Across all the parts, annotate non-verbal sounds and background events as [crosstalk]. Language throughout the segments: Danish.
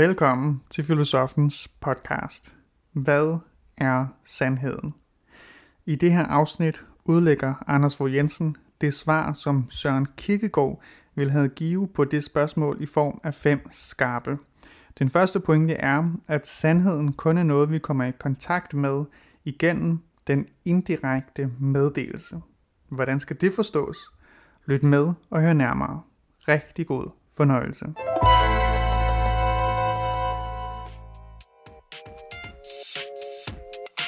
Velkommen til Filosofens podcast. Hvad er sandheden? I det her afsnit udlægger Anders Fogh Jensen det svar, som Søren Kierkegaard vil have give på det spørgsmål i form af fem skarpe. Den første pointe er, at sandheden kun er noget, vi kommer i kontakt med igennem den indirekte meddelelse. Hvordan skal det forstås? Lyt med og hør nærmere. Rigtig god fornøjelse.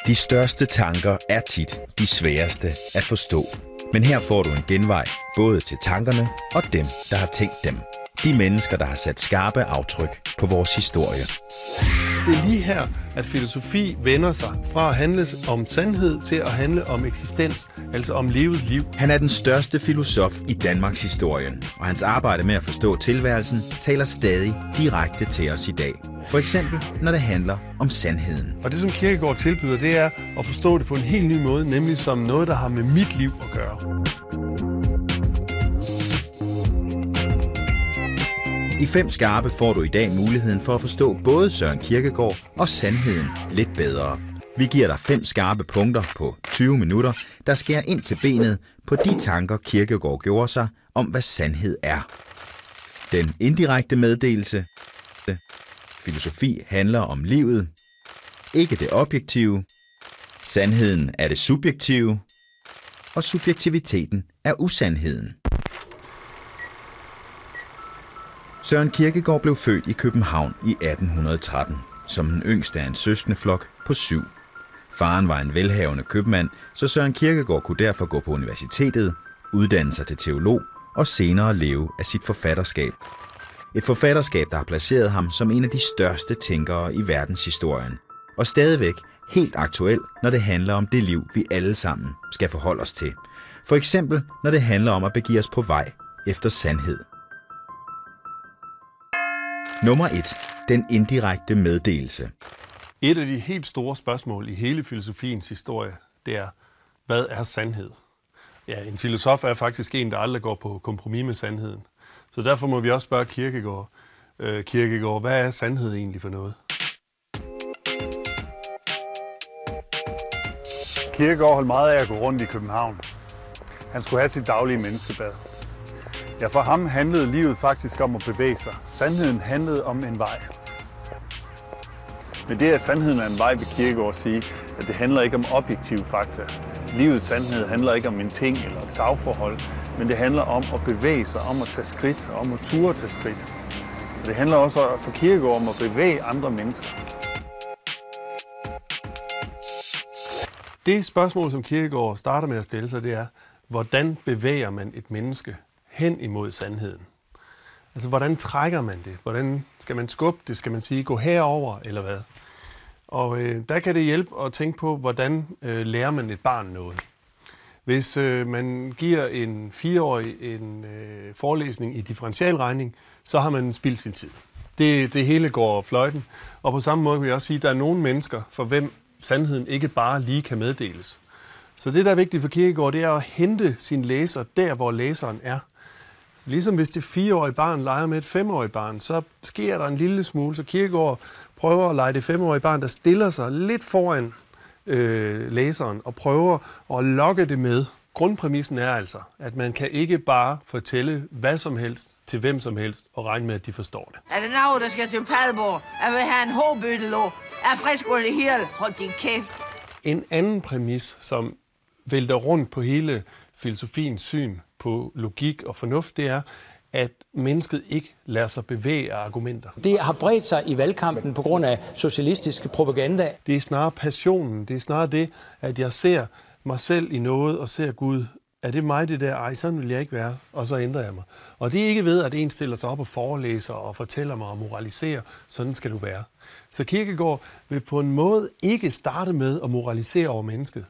De største tanker er tit de sværeste at forstå. Men her får du en genvej, både til tankerne og dem, der har tænkt dem. De mennesker, der har sat skarpe aftryk på vores historie. Det er lige her, at filosofi vender sig fra at handle om sandhed til at handle om eksistens, altså om levet liv. Han er den største filosof i Danmarks historie, og hans arbejde med at forstå tilværelsen taler stadig direkte til os i dag. For eksempel, når det handler om sandheden. Og det, som Kierkegaard tilbyder, det er at forstå det på en helt ny måde, nemlig som noget, der har med mit liv at gøre. I Fem Skarpe får du i dag muligheden for at forstå både Søren Kierkegaard og sandheden lidt bedre. Vi giver dig fem skarpe punkter på 20 minutter, der skærer ind til benet på de tanker, Kierkegaard gjorde sig om, hvad sandhed er. Den indirekte meddelelse. Filosofi handler om livet. Ikke det objektive. Sandheden er det subjektive. Og subjektiviteten er usandheden. Søren Kierkegaard blev født i København i 1813, som den yngste af en søskendeflok på syv. Faren var en velhavende købmand, så Søren Kierkegaard kunne derfor gå på universitetet, uddanne sig til teolog og senere leve af sit forfatterskab. Et forfatterskab, der har placeret ham som en af de største tænkere i verdenshistorien, og stadigvæk helt aktuel, når det handler om det liv, vi alle sammen skal forholde os til. For eksempel, når det handler om at begive os på vej efter sandhed. Nummer 1. Den indirekte meddelelse. Et af de helt store spørgsmål i hele filosofiens historie, det er, hvad er sandhed? Ja, en filosof er faktisk en, der aldrig går på kompromis med sandheden. Så derfor må vi også spørge Kierkegaard, øh, Kierkegaard, hvad er sandhed egentlig for noget? Kierkegaard holdt meget af at gå rundt i København. Han skulle have sit daglige menneskebad. Ja, for ham handlede livet faktisk om at bevæge sig. Sandheden handlede om en vej. Men det, er sandheden er en vej, vil Kierkegaard sige, at det handler ikke om objektive fakta. Livets sandhed handler ikke om en ting eller et sagforhold, men det handler om at bevæge sig, om at tage skridt, om at ture tage skridt. Og det handler også for Kierkegaard om at bevæge andre mennesker. Det spørgsmål, som Kierkegaard starter med at stille sig, det er, hvordan bevæger man et menneske hen imod sandheden? Altså, hvordan trækker man det? Hvordan skal man skubbe det? Skal man sige, gå herover eller hvad? Og øh, der kan det hjælpe at tænke på, hvordan øh, lærer man et barn noget. Hvis øh, man giver en fireårig en øh, forelæsning i differentialregning, så har man spildt sin tid. Det, det hele går fløjten. Og på samme måde vil jeg også sige, at der er nogle mennesker, for hvem sandheden ikke bare lige kan meddeles. Så det, der er vigtigt for Kierkegaard, det er at hente sin læser der, hvor læseren er. Ligesom hvis det fireårige barn leger med et femårigt barn, så sker der en lille smule, så Kierkegaard prøver at lege det femårige barn, der stiller sig lidt foran øh, læseren og prøver at lokke det med. Grundpræmissen er altså, at man kan ikke bare fortælle hvad som helst til hvem som helst og regne med, at de forstår det. Er det noget, der skal til Padborg? Jeg vil have en håbødelå. Er frisk det hele? Hold din kæft. En anden præmis, som vælter rundt på hele filosofiens syn på logik og fornuft, det er, at mennesket ikke lader sig bevæge af argumenter. Det har bredt sig i valgkampen på grund af socialistisk propaganda. Det er snarere passionen, det er snarere det, at jeg ser mig selv i noget og ser Gud. Er det mig det der? Ej, sådan vil jeg ikke være. Og så ændrer jeg mig. Og det er ikke ved, at en stiller sig op og forelæser og fortæller mig og moraliserer. Sådan skal du være. Så Kierkegaard vil på en måde ikke starte med at moralisere over mennesket.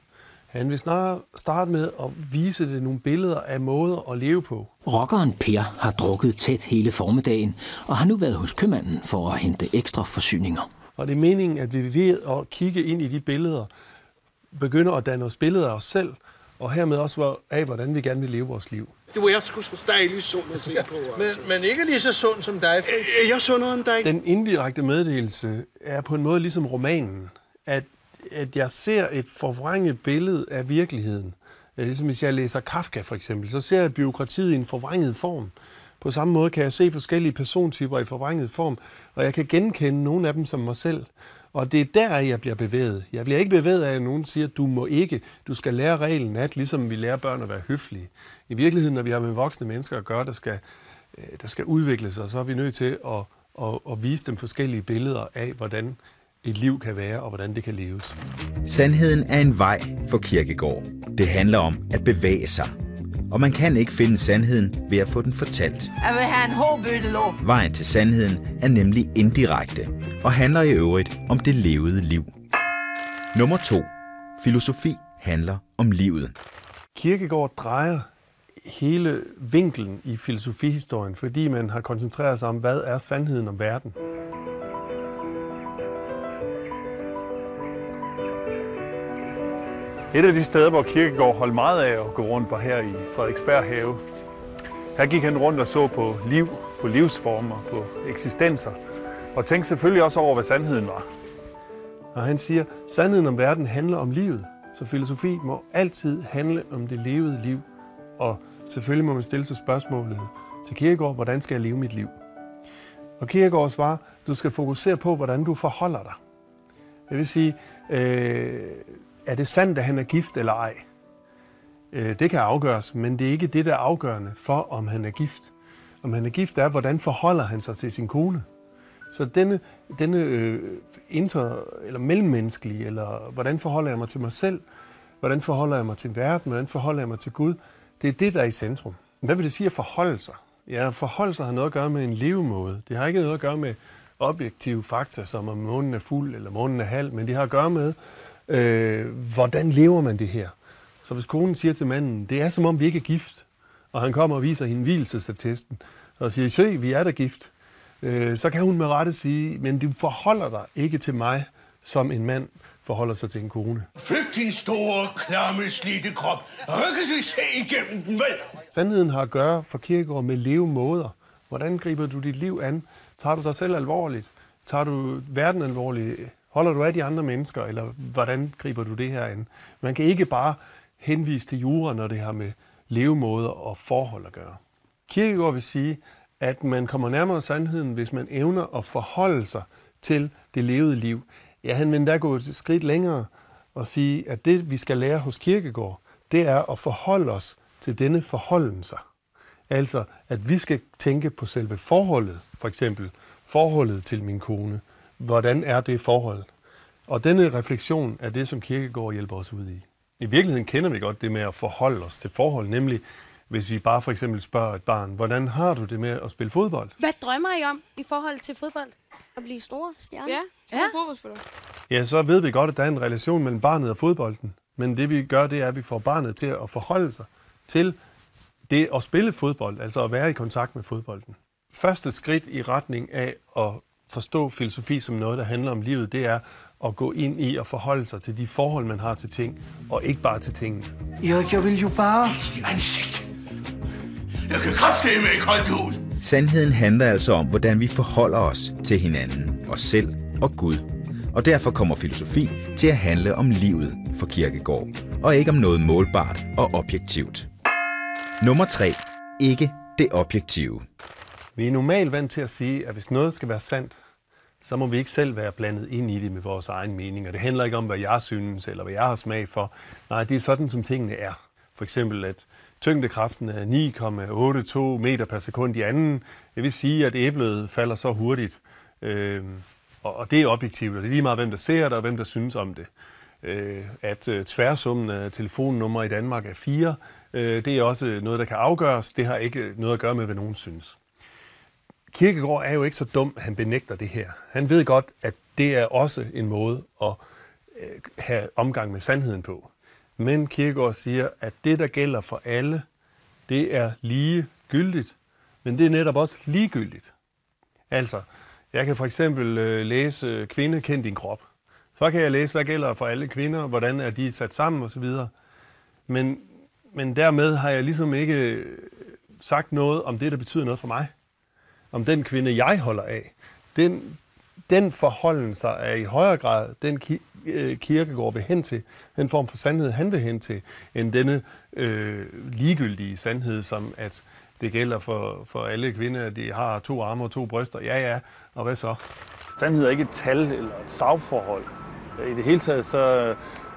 Han vil snarere starte med at vise det nogle billeder af måder at leve på. Rockeren Per har drukket tæt hele formiddagen, og har nu været hos købmanden for at hente ekstra forsyninger. Og det er meningen, at vi ved at kigge ind i de billeder, begynder at danne os billeder af os selv, og hermed også af, hvordan vi gerne vil leve vores liv. Du er sgu så dejlig sund at se på. Men, Altså. men ikke lige så sund som dig. Jeg er sundere end dig. Den indirekte meddelelse er på en måde ligesom romanen, at, at jeg ser et forvrænget billede af virkeligheden. Øh, ligesom hvis jeg læser Kafka for eksempel, så ser jeg byråkratiet i en forvrænget form. På samme måde kan jeg se forskellige persontyper i forvrænget form, og jeg kan genkende nogle af dem som mig selv. Og det er der, jeg bliver bevæget. Jeg bliver ikke bevæget af, at nogen siger, at du må ikke, du skal lære reglen at, ligesom vi lærer børn at være høflige. I virkeligheden, når vi har med voksne mennesker at gøre, der skal, øh, der skal udvikle sig, så er vi nødt til at, at, at vise dem forskellige billeder af, hvordan et liv kan være, og hvordan det kan leves. Sandheden er en vej for Kirkegård. Det handler om at bevæge sig. Og man kan ikke finde sandheden ved at få den fortalt. Jeg vil have en håbødelå. Vejen til sandheden er nemlig indirekte, og handler i øvrigt om det levede liv. Nummer 2. Filosofi handler om livet. Kirkegaard drejer hele vinklen i filosofihistorien, fordi man har koncentreret sig om, hvad er sandheden om verden. Et af de steder, hvor Kirkegaard holdt meget af at gå rundt, var her i Frederiksberg Have. Her gik han rundt og så på liv, på livsformer, på eksistenser, og tænkte selvfølgelig også over, hvad sandheden var. Og han siger, sandheden om verden handler om livet. Så filosofi må altid handle om det levede liv. Og selvfølgelig må man stille sig spørgsmålet til Kierkegaard, hvordan skal jeg leve mit liv? Og Kierkegaard svarer, du skal fokusere på, hvordan du forholder dig. Det vil sige, øh, er det sandt, at han er gift eller ej? Øh, det kan afgøres, men det er ikke det, der er afgørende for, om han er gift. Om han er gift er, hvordan forholder han sig til sin kone? Så denne, denne øh, inter, eller mellemmenneskelige, eller hvordan forholder jeg mig til mig selv, hvordan forholder jeg mig til verden, hvordan forholder jeg mig til Gud, det er det, der er i centrum. Hvad vil det sige at forholde sig? Ja, at forholde sig har noget at gøre med en levemåde. Det har ikke noget at gøre med objektive fakta, som om månen er fuld eller månen er halv, men det har at gøre med, øh, hvordan lever man det her? Så hvis konen siger til manden, det er som om vi ikke er gift, og han kommer og viser hende hvilesesattesten, og siger, se, vi er da gift, øh, så kan hun med rette sige, men du forholder dig ikke til mig, som en mand forholder sig til en kone. Flyt din store, klamme, slidte krop, og kan vi se igennem den, vel? Sandheden har at gøre for Kierkegaard med levemåder. Hvordan griber du dit liv an? Tager du dig selv alvorligt? Tager du verden alvorligt? Holder du af de andre mennesker, eller hvordan griber du det her an? Man kan ikke bare henvise til jura, når det har med levemåder og forhold at gøre. Kierkegaard vil sige, at man kommer nærmere sandheden, hvis man evner at forholde sig til det levede liv. Ja, han vil endda gå et skridt længere og sige, at det, vi skal lære hos Kierkegaard, det er at forholde os til denne forholden sig. Altså, at vi skal tænke på selve forholdet, for eksempel forholdet til min kone. Hvordan er det forhold? Og denne refleksion er det, som Kierkegaard hjælper os ud i. I virkeligheden kender vi godt det med at forholde os til forhold, nemlig hvis vi bare for eksempel spørger et barn, hvordan har du det med at spille fodbold? Hvad drømmer I om i forhold til fodbold? At blive store stjerner? Ja, ja. ja. fodboldspiller. Ja, så ved vi godt, at der er en relation mellem barnet og fodbolden. Men det vi gør, det er, at vi får barnet til at forholde sig til det at spille fodbold, altså at være i kontakt med fodbolden. Første skridt i retning af at forstå filosofi som noget, der handler om livet, det er at gå ind i og forholde sig til de forhold, man har til ting, og ikke bare til tingene. Erik, jeg vil jo bare... Dit ansigt. Jeg kan kraftedeme ikke holde det ud. Sandheden handler altså om, hvordan vi forholder os til hinanden, os selv og Gud. Og derfor kommer filosofi til at handle om livet for Kierkegaard, og ikke om noget målbart og objektivt. Nummer 3. Ikke det objektive. Vi er normalt vant til at sige, at hvis noget skal være sandt, så må vi ikke selv være blandet ind i det med vores egen mening. Og det handler ikke om, hvad jeg synes, eller hvad jeg har smag for. Nej, det er sådan, som tingene er. For eksempel, at tyngdekraften er 9,82 meter per sekund i anden. Det vil sige, at æblet falder så hurtigt. Øh, og, og det er objektivt, og det er lige meget, hvem der ser det, og hvem der synes om det. Øh, at øh, tværsummen af telefonnummer i Danmark er 4, øh, det er også noget, der kan afgøres. Det har ikke noget at gøre med, hvad nogen synes. Kirkegaard er jo ikke så dum, at han benægter det her. Han ved godt, at det er også en måde at øh, have omgang med sandheden på. Men Kirkegaard siger, at det, der gælder for alle, det er lige gyldigt, men det er netop også ligegyldigt. Altså, jeg kan for eksempel øh, læse øh, Kvinde, kend din krop. Så kan jeg læse, hvad gælder for alle kvinder, hvordan er de sat sammen osv. Men men dermed har jeg ligesom ikke øh, sagt noget om det, der betyder noget for mig. Om den kvinde, jeg holder af. Den, den forholden sig er i højere grad den ki- øh, kirkegård vil hen til, den form for sandhed, han vil hen til, end denne øh, ligegyldige sandhed, som at det gælder for, for alle kvinder, at de har to arme og to bryster. Ja, ja, og hvad så? Sandhed er ikke et tal eller et sagforhold. I det hele taget så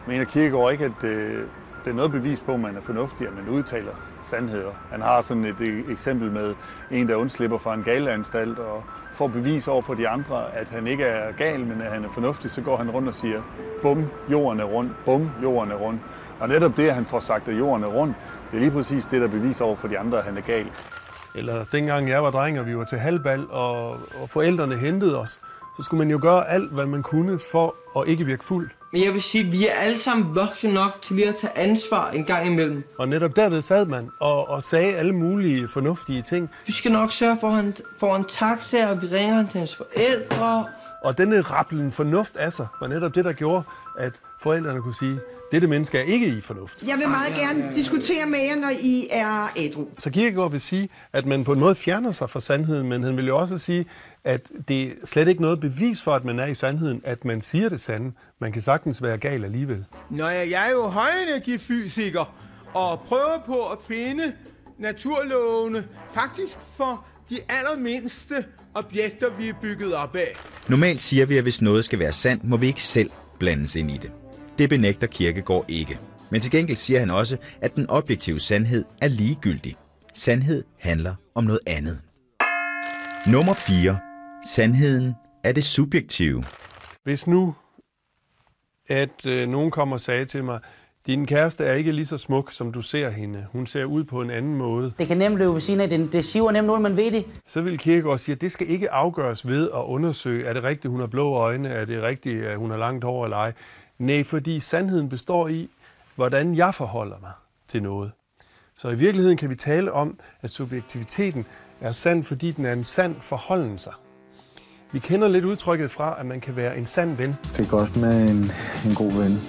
mener Kierkegaard ikke, at øh, det er noget bevis på, at man er fornuftig, at man udtaler sandheder. Han har sådan et eksempel med en, der undslipper fra en galeanstalt og får bevis over for de andre, at han ikke er gal, men at han er fornuftig, så går han rundt og siger, bum, jorden er rund, bum, jorden er rund. Og netop det, at han får sagt, at jorden er rund, det er lige præcis det, der beviser over for de andre, at han er gal. Eller dengang jeg var dreng, og vi var til halvbal, og, og forældrene hentede os, så skulle man jo gøre alt, hvad man kunne for at ikke virke fuld. Men jeg vil sige, at vi er alle sammen voksne nok til lige at tage ansvar en gang imellem. Og netop derved sad man og, og sagde alle mulige fornuftige ting. Vi skal nok sørge for, at han får en taxa, og vi ringer han til hans forældre. Og denne rappelen fornuft af sig, var netop det, der gjorde, at forældrene kunne sige, dette menneske er ikke i fornuft. Jeg vil meget gerne diskutere med jer, når I er ædru. Så Kierkegaard vil sige, at man på en måde fjerner sig fra sandheden, men han vil jo også sige, at det er slet ikke noget bevis for, at man er i sandheden, at man siger det sande. Man kan sagtens være gal alligevel. Nå ja, jeg er jo højenergifysiker og prøver på at finde naturlovene faktisk for de allermindste objekter, vi er bygget op af. Normalt siger vi, at hvis noget skal være sandt, må vi ikke selv blandes ind i det. Det benægter Kierkegaard ikke. Men til gengæld siger han også, at den objektive sandhed er ligegyldig. Sandhed handler om noget andet. Nummer 4. Sandheden er det subjektive. Hvis nu, at øh, nogen kommer og sagde til mig, din kæreste er ikke lige så smuk, som du ser hende. Hun ser ud på en anden måde. Det kan nemt løbe ved siden af. Det, det siver nemt ud, man ved det. Så vil Kierkegaard sige, at det skal ikke afgøres ved at undersøge, er det rigtigt, hun har blå øjne, er det rigtigt, at hun har langt hår eller ej. Nej, fordi sandheden består i, hvordan jeg forholder mig til noget. Så i virkeligheden kan vi tale om, at subjektiviteten er sand, fordi den er en sand forholden sig. Vi kender lidt udtrykket fra, at man kan være en sand ven. Det er godt med en, en god ven,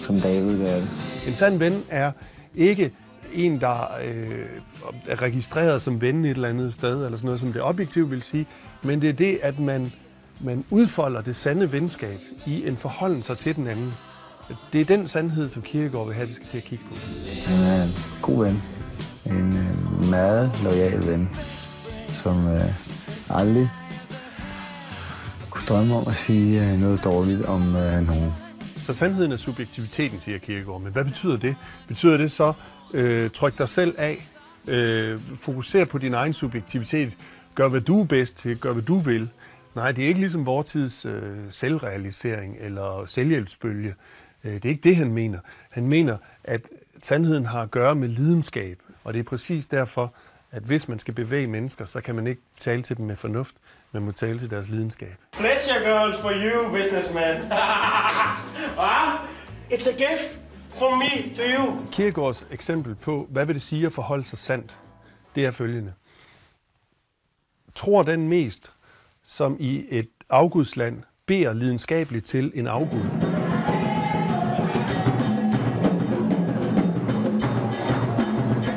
som David er det. En sand ven er ikke en, der øh, er registreret som ven et eller andet sted, eller sådan noget, som det objektivt vil sige, men det er det, at man, man udfolder det sande venskab i en forholden sig til den anden. Det er den sandhed, som Kierkegaard vil have, vi skal til at kigge på. Han er en god ven. En øh, meget lojal ven, som øh, aldrig drømme om at sige øh, noget dårligt om øh, nogen. Så sandheden er subjektiviteten, siger Kierkegaard. Men hvad betyder det? Betyder det så, øh, tryk dig selv af, øh, fokuser på din egen subjektivitet, gør hvad du er bedst til, gør hvad du vil. Nej, det er ikke ligesom vores tids øh, selvrealisering eller selvhjælpsbølge. Øh, det er ikke det, han mener. Han mener, at sandheden har at gøre med lidenskab. Og det er præcis derfor, at hvis man skal bevæge mennesker, så kan man ikke tale til dem med fornuft, man må tale til deres lidenskab. Pleasure girls for you, businessman. [laughs] it's a gift from me to you. Kierkegaards eksempel på, hvad vil det sige at forholde sig sandt, det er følgende. Tror den mest, som i et afgudsland beder lidenskabeligt til en afgud.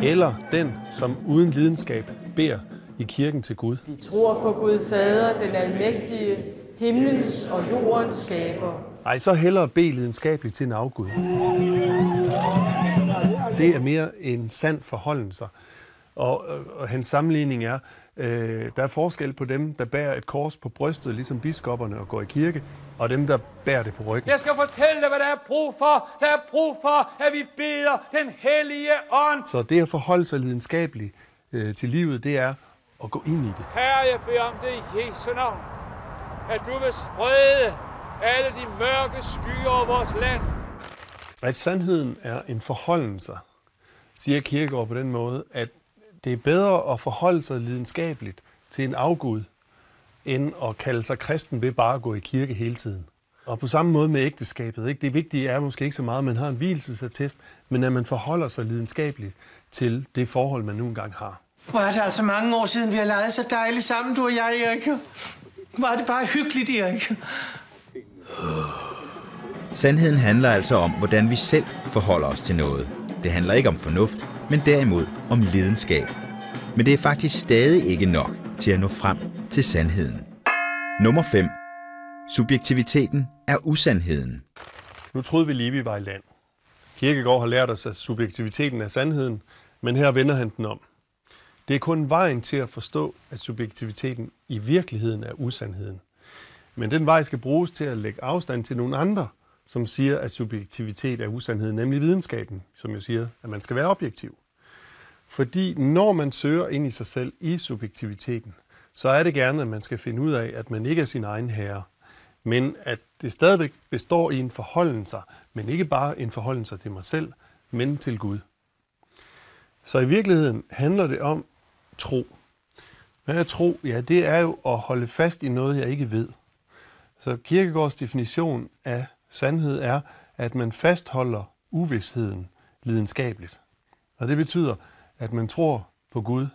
Eller den, som uden lidenskab beder i kirken til Gud. Vi tror på Gud Fader, den almægtige, himlens og jordens skaber. Ej, så hellere bede lidenskabeligt til en afgud. Det er mere en sand forholden sig. Og, og hans sammenligning er, øh, der er forskel på dem, der bærer et kors på brystet, ligesom biskopperne og går i kirke, og dem, der bærer det på ryggen. Jeg skal fortælle dig, hvad der er brug for. Der er brug for, at vi beder den hellige ånd. Så det at forholde sig lidenskabeligt øh, til livet, det er at gå ind i det. Herre, jeg beder om det i Jesu navn, at du vil sprede alle de mørke skyer over vores land. At sandheden er en forholden sig, siger Kierkegaard på den måde, at det er bedre at forholde sig lidenskabeligt til en afgud, end at kalde sig kristen ved bare at gå i kirke hele tiden. Og på samme måde med ægteskabet. Ikke? Det vigtige er måske ikke så meget, at man har en hvielsesattest, men at man forholder sig lidenskabeligt til det forhold, man nu engang har. Hvor er det altså mange år siden, vi har leget så dejligt sammen, du og jeg, Erik. Er det bare hyggeligt, Erik. Sandheden handler altså om, hvordan vi selv forholder os til noget. Det handler ikke om fornuft, men derimod om lidenskab. Men det er faktisk stadig ikke nok til at nå frem til sandheden. Nummer 5. Subjektiviteten er usandheden. Nu troede vi lige, vi var i land. Kirkegaard har lært os, at subjektiviteten er sandheden, men her vender han den om. Det er kun vejen til at forstå, at subjektiviteten i virkeligheden er usandheden. Men den vej skal bruges til at lægge afstand til nogle andre, som siger, at subjektivitet er usandhed, nemlig videnskaben, som jo siger, at man skal være objektiv. Fordi når man søger ind i sig selv i subjektiviteten, så er det gerne, at man skal finde ud af, at man ikke er sin egen herre, men at det stadigvæk består i en forholden sig, men ikke bare en forholden sig til mig selv, men til Gud. Så i virkeligheden handler det om tro. Hvad er tro? Ja, det er jo at holde fast i noget, jeg ikke ved. Så Kirkegaards definition af sandhed er, at man fastholder uvidsheden lidenskabeligt. Og det betyder, at man tror på Gud,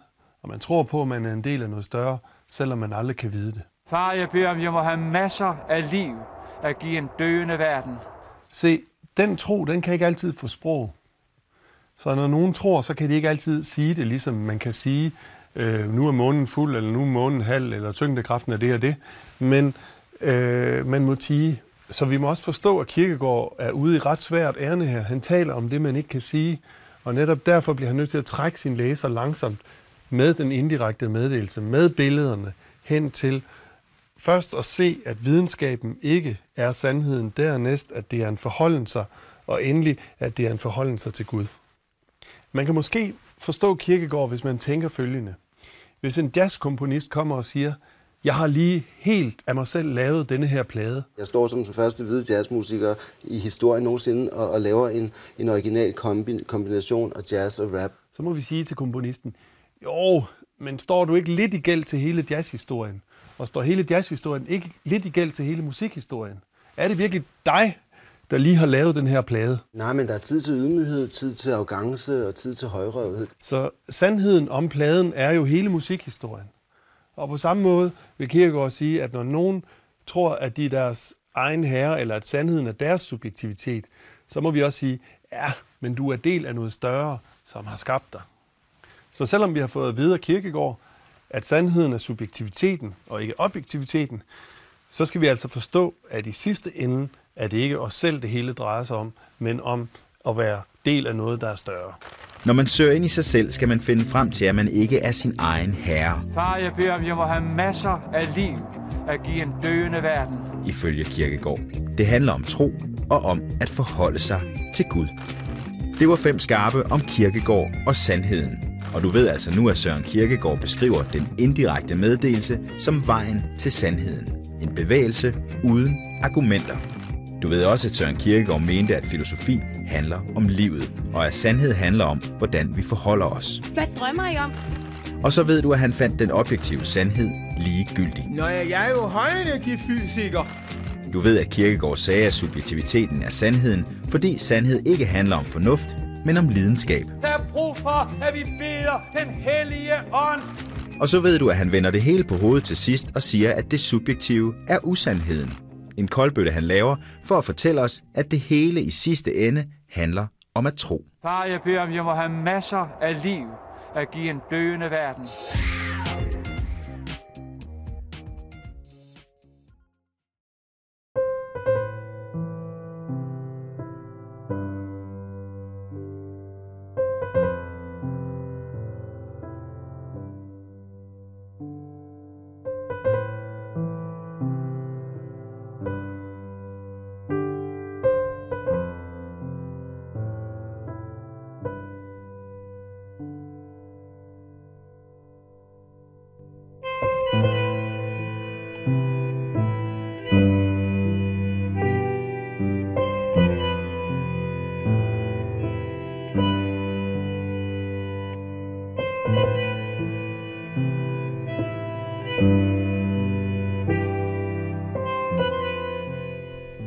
og man tror på, at man er en del af noget større, selvom man aldrig kan vide det. Far, jeg beder om, jeg må have masser af liv at give en døende verden. Se, den tro, den kan ikke altid få sprog. Så når nogen tror, så kan de ikke altid sige det, ligesom man kan sige, øh, nu er månen fuld, eller nu er månen halv, eller tyngdekraften er det og det. Men øh, man må tige. Så vi må også forstå, at Kirkegaard er ude i ret svært ærne her. Han taler om det, man ikke kan sige, og netop derfor bliver han nødt til at trække sin læser langsomt med den indirekte meddelelse, med billederne, hen til først at se, at videnskaben ikke er sandheden, dernæst, at det er en forholden sig, og endelig, at det er en forholden sig til Gud. Man kan måske forstå Kirkegård, hvis man tænker følgende. Hvis en jazzkomponist kommer og siger, jeg har lige helt af mig selv lavet denne her plade. Jeg står som den første hvide jazzmusiker i historien nogensinde og, og laver en, en original kombi, kombination af jazz og rap. Så må vi sige til komponisten, jo, men står du ikke lidt i gæld til hele jazzhistorien? Og står hele jazzhistorien ikke lidt i gæld til hele musikhistorien? Er det virkelig dig, der lige har lavet den her plade? Nej, men der er tid til ydmyghed, tid til arrogance og tid til højrøvhed. Så sandheden om pladen er jo hele musikhistorien. Og på samme måde vil Kierkegaard sige, at når nogen tror, at de er deres egen herre, eller at sandheden er deres subjektivitet, så må vi også sige, ja, men du er del af noget større, som har skabt dig. Så selvom vi har fået at vide af Kierkegaard, at sandheden er subjektiviteten og ikke objektiviteten, så skal vi altså forstå, at i sidste ende er det ikke os selv, det hele drejer sig om, men om at være del af noget, der er større. Når man søger ind i sig selv, skal man finde frem til, at man ikke er sin egen herre. Far, jeg beder om, jeg må have masser af liv at give en døende verden. Ifølge Kirkegård. Det handler om tro og om at forholde sig til Gud. Det var fem skarpe om Kirkegård og sandheden. Og du ved altså nu, at Søren Kirkegaard beskriver den indirekte meddelelse som vejen til sandheden. En bevægelse uden argumenter. Du ved også, at Søren Kierkegaard mente, at filosofi handler om livet, og at sandhed handler om, hvordan vi forholder os. Hvad drømmer I om? Og så ved du, at han fandt den objektive sandhed ligegyldig. Nå ja, jeg er jo højenergifysiker. Du ved, at Kierkegaard sagde, at subjektiviteten er sandheden, fordi sandhed ikke handler om fornuft, men om lidenskab. Der er brug for, at vi beder den hellige ånd. Og så ved du, at han vender det hele på hovedet til sidst og siger, at det subjektive er usandheden. En koldbøtte, han laver for at fortælle os, at det hele i sidste ende handler om at tro. Far, jeg beder om, jeg må have masser af liv at give en døende verden.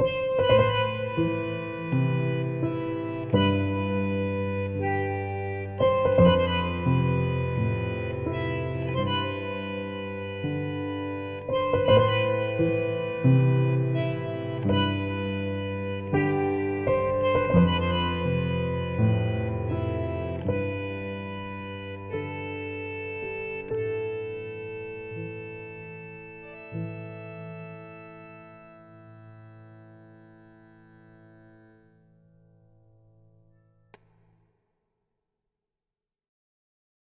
Música